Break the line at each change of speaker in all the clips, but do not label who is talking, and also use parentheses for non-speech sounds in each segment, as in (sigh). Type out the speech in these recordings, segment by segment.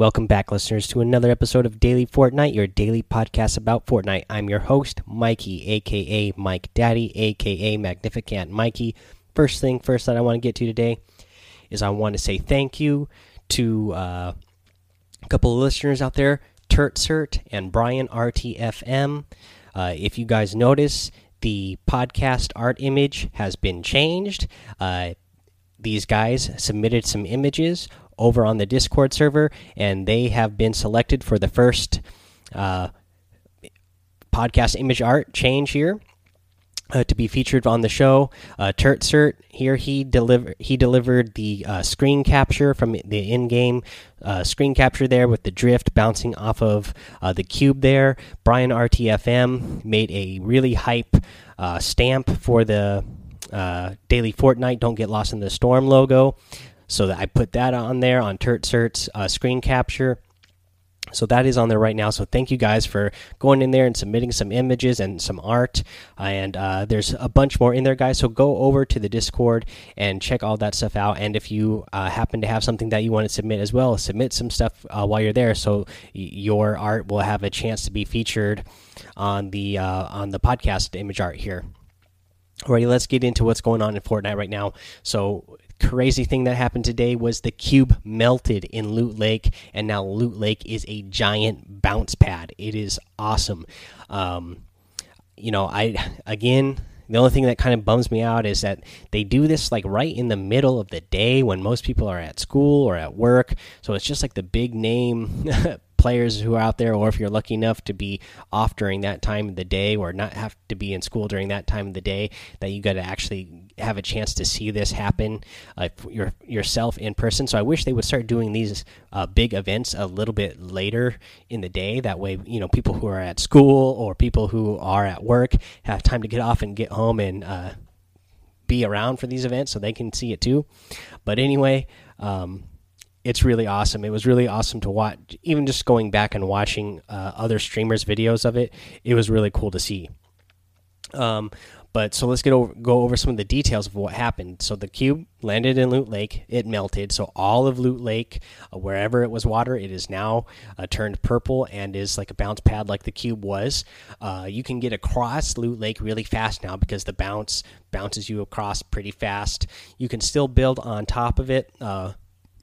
Welcome back, listeners, to another episode of Daily Fortnite, your daily podcast about Fortnite. I'm your host, Mikey, aka Mike Daddy, aka Magnificent Mikey. First thing first that I want to get to today is I want to say thank you to uh, a couple of listeners out there, Turtsert and Brian RTFM. Uh, if you guys notice, the podcast art image has been changed. Uh, these guys submitted some images over on the Discord server, and they have been selected for the first uh, podcast image art change here. Uh, to be featured on the show, uh, here he deliver he delivered the uh, screen capture from the in-game uh, screen capture there with the drift bouncing off of uh, the cube there. Brian RTFM made a really hype uh, stamp for the daily Fortnite. Don't get lost in the storm logo. So that I put that on there on Turtsert's uh, screen capture. So that is on there right now. So thank you guys for going in there and submitting some images and some art. And uh, there's a bunch more in there, guys. So go over to the Discord and check all that stuff out. And if you uh, happen to have something that you want to submit as well, submit some stuff uh, while you're there, so your art will have a chance to be featured on the uh, on the podcast image art here. Alrighty, let's get into what's going on in Fortnite right now. So crazy thing that happened today was the cube melted in Loot Lake, and now Loot Lake is a giant bounce pad. It is awesome. Um, you know, I again. The only thing that kind of bums me out is that they do this like right in the middle of the day when most people are at school or at work. So it's just like the big name (laughs) players who are out there, or if you're lucky enough to be off during that time of the day, or not have to be in school during that time of the day, that you got to actually have a chance to see this happen uh, your, yourself in person. So I wish they would start doing these uh, big events a little bit later in the day. That way, you know, people who are at school or people who are at work have time to get off and get home and uh, be around for these events so they can see it too. But anyway, um, it's really awesome. It was really awesome to watch. Even just going back and watching uh, other streamers' videos of it, it was really cool to see. Um, but so let's get over, go over some of the details of what happened. So the cube landed in Loot Lake. It melted. So all of Loot Lake, uh, wherever it was water, it is now uh, turned purple and is like a bounce pad, like the cube was. Uh, you can get across Loot Lake really fast now because the bounce bounces you across pretty fast. You can still build on top of it.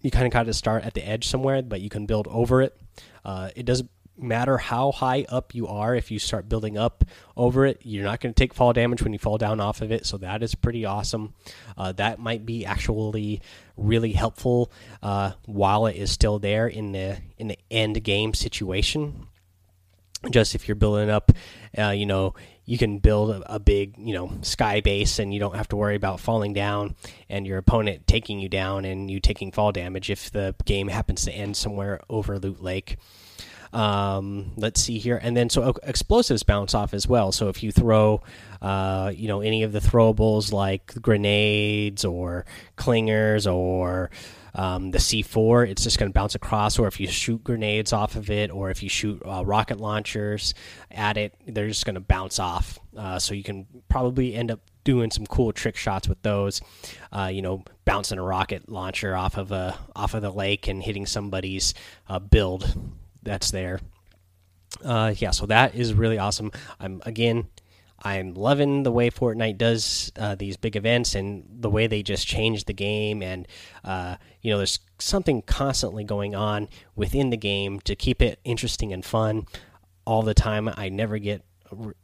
You kind of got to start at the edge somewhere, but you can build over it. Uh, it doesn't matter how high up you are if you start building up over it you're not going to take fall damage when you fall down off of it so that is pretty awesome uh, that might be actually really helpful uh, while it is still there in the in the end game situation just if you're building up uh, you know you can build a, a, big you know sky base and you don't have to worry about falling down and your opponent taking you down and you taking fall damage if the game happens to end somewhere over loot lake um, let's see here, and then so explosives bounce off as well. So if you throw, uh, you know, any of the throwables like grenades or clingers or um, the C4, it's just going to bounce across. Or if you shoot grenades off of it, or if you shoot uh, rocket launchers at it, they're just going to bounce off. Uh, so you can probably end up doing some cool trick shots with those. Uh, you know, bouncing a rocket launcher off of a off of the lake and hitting somebody's uh, build that's there. Uh, yeah, so that is really awesome. I'm again, I'm loving the way Fortnite does uh, these big events and the way they just change the game. And uh, you know, there's something constantly going on within the game to keep it interesting and fun all the time. I never get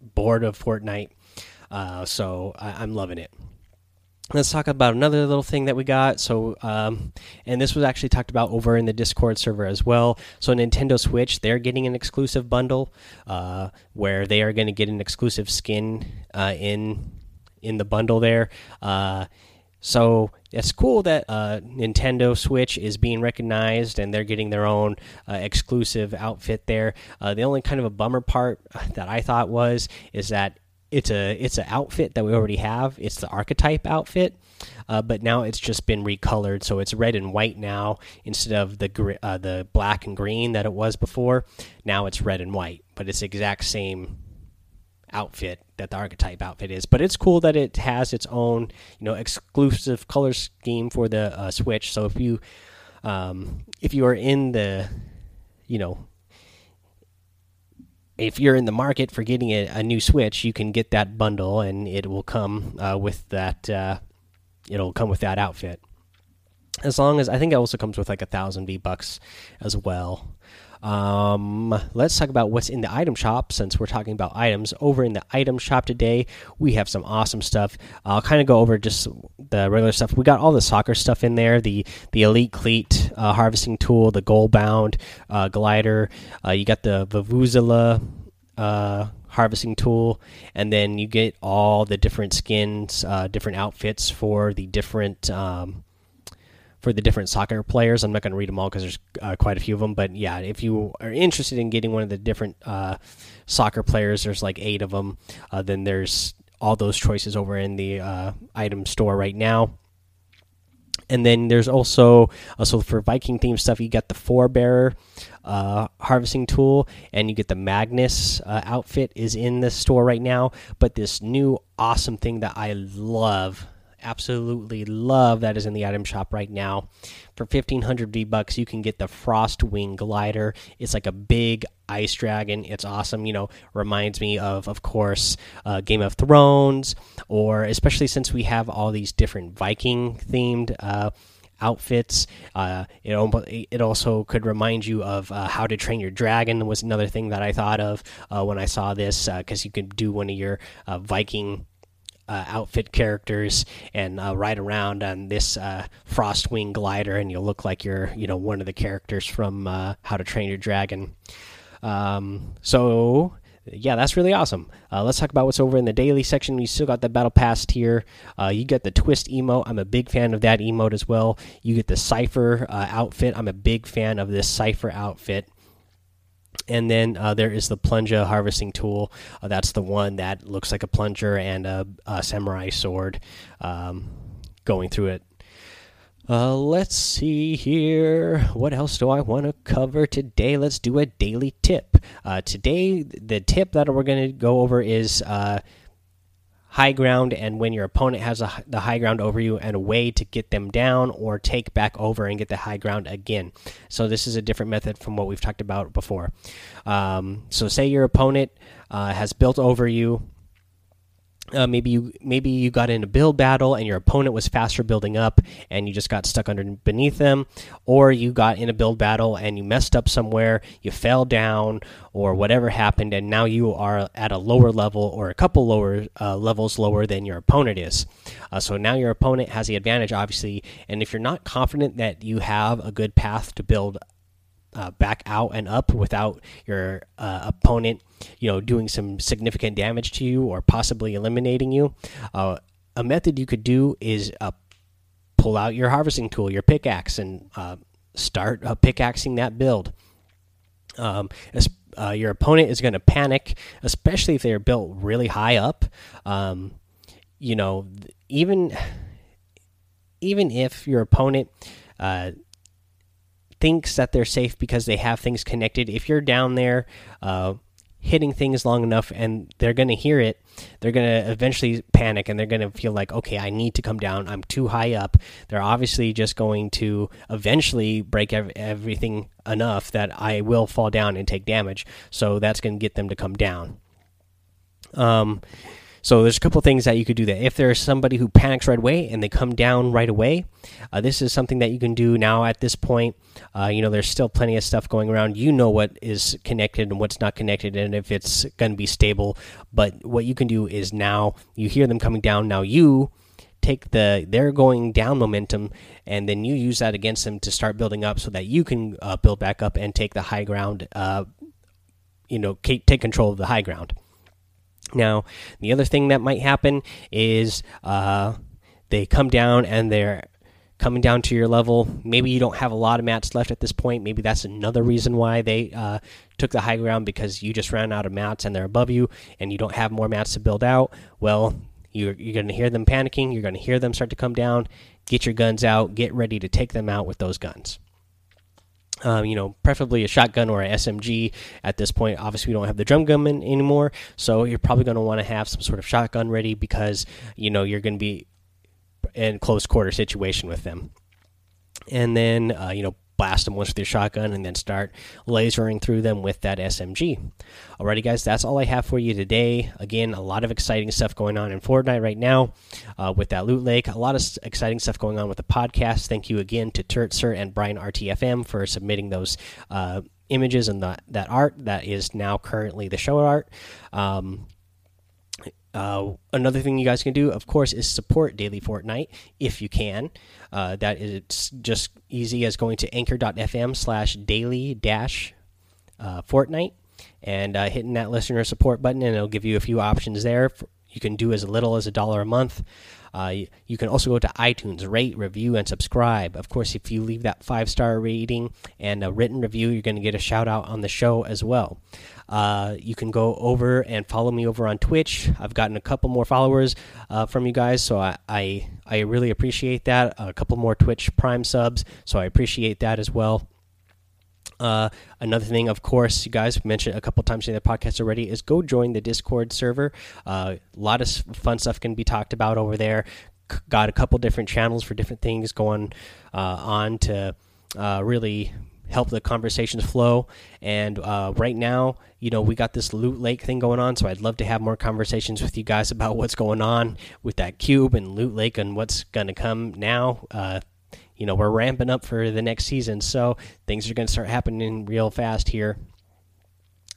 bored of Fortnite, uh, so I I'm loving it let's talk about another little thing that we got. So um, and this was actually talked about over in the discord server as well. So nintendo switch they're getting an exclusive bundle uh, where they are going to get an exclusive skin uh, in in the bundle there. Uh, so it's cool that uh, Nintendo Switch is being recognized and they're getting their own uh, exclusive outfit there. Uh, the only kind of a bummer part that I thought was is that it's a it's an outfit that we already have. It's the archetype outfit, uh, but now it's just been recolored, so it's red and white now instead of the uh, the black and green that it was before. Now it's red and white, but it's the exact same outfit that the archetype outfit is. But it's cool that it has its own you know exclusive color scheme for the uh, Switch. So if you um, if you are in the you know, if you're in the market for getting a, a, new Switch, you can get that bundle, and it will come uh, with that. Uh, it'll come with that outfit. As long as I think it also comes with like a thousand V bucks as well. Um, let's talk about what's in the item shop since we're talking about items. Over in the item shop today, we have some awesome stuff. I'll kind of go over just the regular stuff. We got all the soccer stuff in there the the Elite Cleat uh, harvesting tool, the Goal Bound uh, glider. Uh, you got the Vuvuzela uh, harvesting tool, and then you get all the different skins, uh, different outfits for the different. Um, for the different soccer players. I'm not going to read them all because there's uh, quite a few of them. But yeah, if you are interested in getting one of the different uh, soccer players, there's like eight of them. Uh, then there's all those choices over in the uh, item store right now. And then there's also also for Viking theme stuff. You got the forebearer uh, harvesting tool, and you get the Magnus uh, outfit is in the store right now. But this new awesome thing that I love absolutely love that is in the item shop right now. For 1500 V bucks, you can get the Frostwing glider. It's like a big ice dragon. It's awesome. You know, reminds me of, of course, uh, Game of Thrones, or especially since we have all these different Viking themed. Uh, outfits. Uh, it it also could remind you of uh, How to Train Your Dragon was another thing that I thought of uh, when I saw this because uh, you could do one of your uh, Viking uh, outfit characters and uh, ride around on this uh, Frostwing glider, and you'll look like you're, you know, one of the characters from uh, How to Train Your Dragon. Um, so yeah, that's really awesome. Uh, let's talk about what's over in the daily section. We still got the battle pass here. Uh, you get the twist emote. I'm a big fan of that emote as well. You get the cipher uh, outfit. I'm a big fan of this cipher outfit and then uh, there is the plunger harvesting tool. Uh, that's the one that looks like a plunger and a, a samurai sword um, going through it. Uh, let's see here. What else do I want to cover today? Let's do a daily tip. Uh, today, the tip that we're going to go over is uh, high ground and when your opponent has a, the high ground over you and a way to get them down or take back over and get the high ground again. So this is a different method from what we've talked about before. Um, so say your opponent uh, has built over you uh, maybe you maybe you got in a build battle and your opponent was faster building up and you just got stuck under beneath them. Or you got in a build battle and you messed up somewhere you fell down or whatever happened and now you are at a lower level or a couple lower uh, levels lower than your opponent is. Uh, so now your opponent has the advantage obviously. And if you're not confident that you have a good path to build uh, back out and up without your uh, opponent, you know, doing some significant damage to you or possibly eliminating you. Uh, a method you could do is uh, pull out your harvesting tool, your pickaxe, and uh, start uh, pickaxing that build. Um, your opponent is going to panic, especially if they are built really high up. Um, you know, even even if your opponent thinks that they're safe because they have things connected. If you're down there uh, hitting things long enough and they're going to hear it, they're going to eventually panic and they're going to feel like, okay, I need to come down. I'm too high up. They're obviously just going to eventually break ev everything enough that I will fall down and take damage. So that's going to get them to come down. Um, so there's a couple things that you could do that. If there's somebody who panics right away and they come down right away, uh, this is something that you can do now at this point. Uh, you know, there's still plenty of stuff going around. You know what is connected and what's not connected, and if it's going to be stable. But what you can do is now you hear them coming down. Now you take the they're going down momentum and then you use that against them to start building up so that you can uh, build back up and take the high ground uh, you know take control of the high ground now, the other thing that might happen is uh, they come down and they're coming down to your level. Maybe you don't have a lot of mats left at this point. Maybe that's another reason why they uh, took the high ground because you just ran out of mats and they're above you and you don't have more mats to build out. Well, you're, you're going to hear them panicking. You're going to hear them start to come down. Get your guns out. Get ready to take them out with those guns. Um, you know, preferably a shotgun or a SMG at this point. Obviously, we don't have the drum gun anymore, so you're probably going to want to have some sort of shotgun ready because you know you're going to be in close quarter situation with them. And then, uh, you know, blast them once with your shotgun and then start lasering through them with that SMG. Alrighty, guys, that's all I have for you today. Again, a lot of exciting stuff going on in Fortnite right now uh, with that loot lake. A lot of exciting stuff going on with the podcast. Thank you again to Turtser and Brian RTFM for submitting those. Uh, images and that that art that is now currently the show art um, uh, another thing you guys can do, of course, is support Daily Fortnite if you can. Uh, that is just easy as going to anchor.fm slash daily dash uh, Fortnite and uh, hitting that listener support button, and it'll give you a few options there. You can do as little as a dollar a month. Uh, you can also go to iTunes, rate, review, and subscribe. Of course, if you leave that five star rating and a written review, you're going to get a shout out on the show as well. Uh, you can go over and follow me over on Twitch. I've gotten a couple more followers uh, from you guys, so I, I, I really appreciate that. A couple more Twitch Prime subs, so I appreciate that as well. Uh, another thing, of course, you guys mentioned a couple times in the podcast already, is go join the Discord server. Uh, a lot of fun stuff can be talked about over there. C got a couple different channels for different things going uh, on to uh, really help the conversations flow. And uh, right now, you know, we got this loot lake thing going on, so I'd love to have more conversations with you guys about what's going on with that cube and loot lake and what's going to come now. Uh, you know, we're ramping up for the next season, so things are going to start happening real fast here.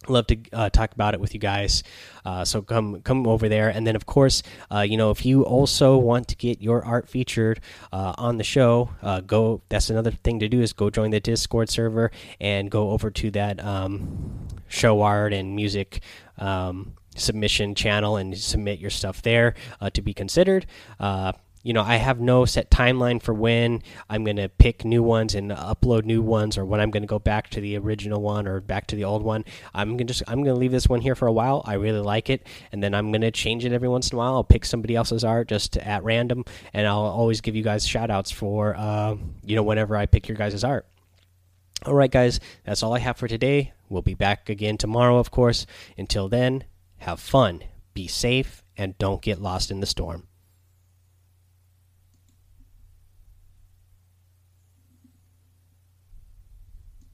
Love to uh, talk about it with you guys. Uh, so come come over there. And then of course uh, you know if you also want to get your art featured uh, on the show uh, go that's another thing to do is go join the discord server and go over to that um, show art and music um, submission channel and submit your stuff there uh, to be considered you know, I have no set timeline for when I'm going to pick new ones and upload new ones, or when I'm going to go back to the original one or back to the old one. I'm going to just I'm going to leave this one here for a while. I really like it, and then I'm going to change it every once in a while. I'll pick somebody else's art just at random, and I'll always give you guys shout outs for uh, you know whenever I pick your guys' art. All right, guys, that's all I have for today. We'll be back again tomorrow, of course. Until then, have fun, be safe, and don't get lost in the storm.